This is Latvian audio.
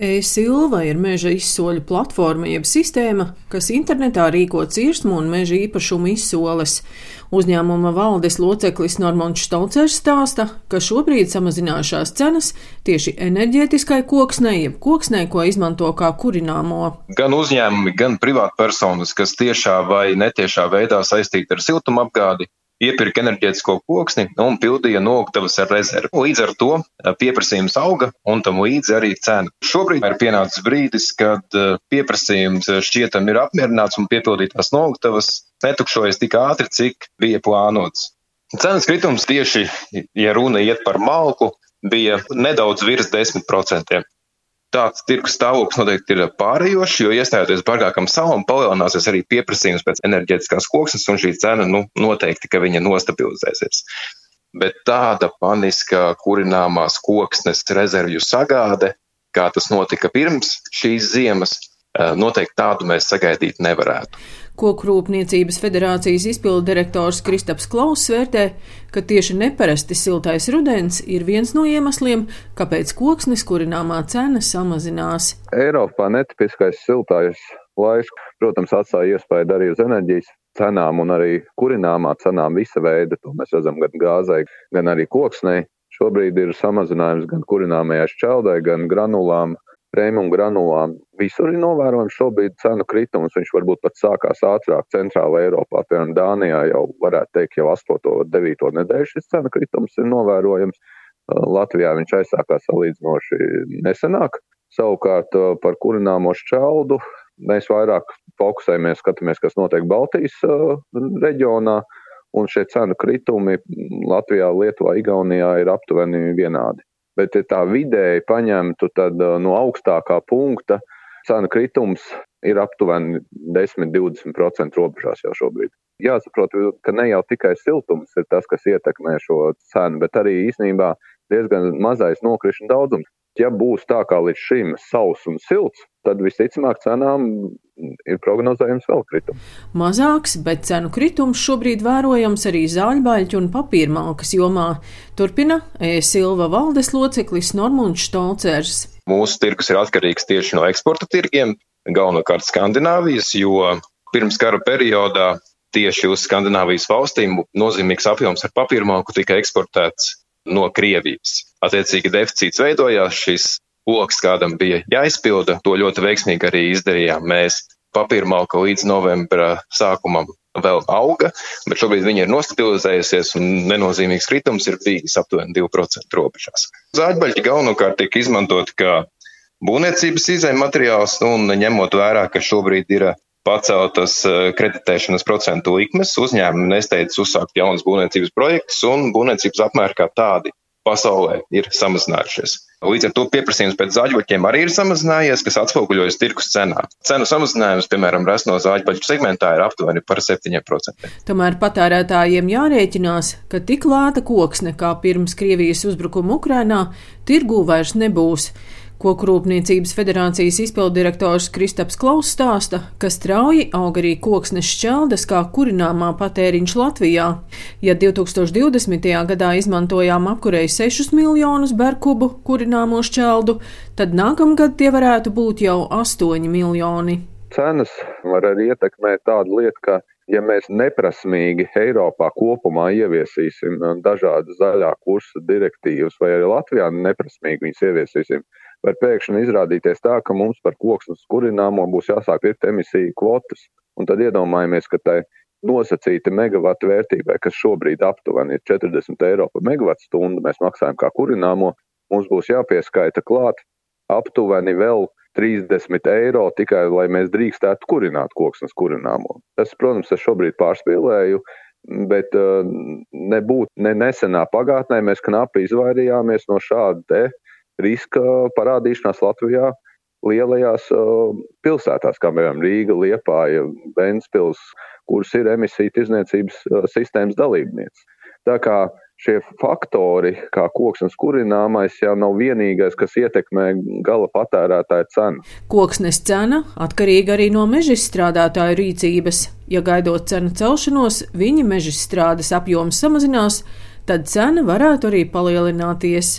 E-Silva ir meža izsoļu platforma jeb sistēma, kas internetā rīko cirsmu un meža īpašumu izsoles. Uzņēmuma valdes loceklis Normons Štaucers stāsta, ka šobrīd samazinājušās cenas tieši enerģētiskai koksnei, jeb koksnei, ko izmanto kā kurināmo. Gan uzņēmumi, gan privātpersonas, kas tiešā vai netiešā veidā saistīti ar siltumapgādi, iepirka enerģētisko koksni un pildīja noktavas ar rezervi. Līdz ar to eh, pieprasījums auga un tam līdzi arī cena. Šobrīd ir pienācis brīdis, kad eh, pieprasījums eh, šķietam ir apmierināts un piepildītās noktavas netukšojas tik ātri, cik bija plānots. Cenas kritums tieši, ja runa iet par malku, bija nedaudz virs 10% tāds tirgus stāvoklis noteikti ir pārējošs, jo iestājoties bargākam salam, palielināsies arī pieprasījums pēc enerģētiskās koksnes, un šī cena nu, noteikti, ka viņa nostabilizēsies. Bet tāda paniska kurināmās koksnes rezervju sagāde, kā tas notika pirms šīs ziemas, eh, noteikti tādu mēs sagaidīt nevarētu. Kokrūpniecības federācijas izpildu direktors Kristaps Klauss vērtē, ka tieši neparasti siltais rudens ir viens no iemesliem, kāpēc koksnes kurināmā cena samazinās. Eiropā netipiskais siltais laiks, protams, atstāja iespēju arī uz enerģijas cenām un arī kurināmā cenām visa veida. To mēs redzam gan gāzai, gan arī koksnei. Šobrīd ir samazinājums gan kurināmajai šķeldai, gan granulām prēmiju granulām. Visur ir novērojams šobrīd cenu kritums. Viņš varbūt pat sākās ātrāk centrāla Eiropā. Piemēram, Dānijā jau varētu teikt, jau 8. un 9. nedēļu šis cenu kritums ir novērojams. Latvijā viņš aizsākās salīdzinoši nesenāk. Savukārt par kurināmo šķeldu mēs vairāk fokusējamies, skatāmies, kas notiek Baltijas reģionā. Un šie cenu kritumi Latvijā, Lietuvā, Igaunijā ir aptuveni vienādi bet ja tā vidēji paņemtu, tad uh, no augstākā punkta cena kritums ir aptuveni 10-20% robežās jau šobrīd. Jāsaprot, ka ne jau tikai siltums ir tas, kas ietekmē šo cenu, bet arī īsnībā diezgan mazais nokrišņu daudzums. Ja būs tā kā līdz šim sauss un silts, tad visticamāk cenām ir prognozējams vēl kritums. Mazāks, bet cenu kritums šobrīd vērojams arī zāļbaļķu un papīrmalkas jomā. Turpina E-Silva valdes loceklis Normons Štolcers. Mūsu tirgus ir atkarīgs tieši no eksporta tirgiem, galvenokārt Skandināvijas, jo pirms kara periodā tieši uz Skandināvijas valstīm nozīmīgs apjoms ar papīrmalku tika eksportēts no Krievijas. Attiecīgi deficīts veidojās, šis loks kādam bija jāizpilda, to ļoti veiksmīgi arī izdarījām mēs. Papīrmalka līdz novembra sākumam vēl auga, bet šobrīd viņa ir nostabilizējusies un nenozīmīgs kritums ir bijis aptuveni 2% robežās. Zāģbaļķi galvenokārt tiek izmantoti kā būvniecības izējuma materiāls un ņemot vērā, ka šobrīd ir paceltas eh, kreditēšanas procentu likmes, uzņēmumi nesteidz uzsākt jaunas būvniecības projektus, un būvniecības apmēri kā tādi pasaulē ir samazinājušies. Līdz ar to pieprasījums pēc zāģbaļķiem arī ir samazinājies, kas atspoguļojas tirkus cenā. Cenu samazinājums, piemēram, resno zāģbaļķu segmentā ir aptuveni par 7%. Tomēr patērētājiem jārēķinās, ka tik lēta koksne kā pirms Krievijas uzbrukuma Ukrainā tirgū vairs nebūs. Kokrūpniecības federācijas izpildirektors Kristaps Klaus stāsta, ka strauji aug arī koksnes šķeldes kā kurināmā patēriņš Latvijā. Ja 2020. gadā izmantojām apkurēji 6 miljonus berkubu kurināmo šķeldu, tad nākamgad tie varētu būt jau 8 miljoni. Cenas var arī ietekmēt tādu lietu, ka ja mēs neprasmīgi Eiropā kopumā ieviesīsim dažādas zaļā kursa direktīvas, vai arī Latvijā neprasmīgi viņas ieviesīsim, var pēkšņi izrādīties tā, ka mums par koksnes kurināmo būs jāsāk pirkt emisiju kvotas. Un tad iedomājamies, ka tai nosacīta megawatu vērtībai, kas šobrīd aptuveni ir 40 eiro par megawatu stundu, mēs maksājam kā kurināmo, mums būs jāpieskaita klāt aptuveni vēl 30 eiro tikai, lai mēs drīkstētu kurināt koksnes kurināmo. Tas, protams, es šobrīd pārspīlēju, bet uh, nebūtu ne nesenā pagātnē mēs knapi izvairījāmies no šāda riska parādīšanās Latvijā lielajās uh, pilsētās, kā piemēram Rīga, Liepāja, Ventspils, kuras ir emisiju tirzniecības uh, sistēmas dalībnieces. Tā kā šie faktori, kā koksnes kurināmais, jau nav vienīgais, kas ietekmē gala patērētāja cenu. Koksnes cena atkarīga arī no mežstrādātāju rīcības. Ja gaidot cenu celšanos, viņa mežstrādes apjoms samazinās, tad cena varētu arī palielināties.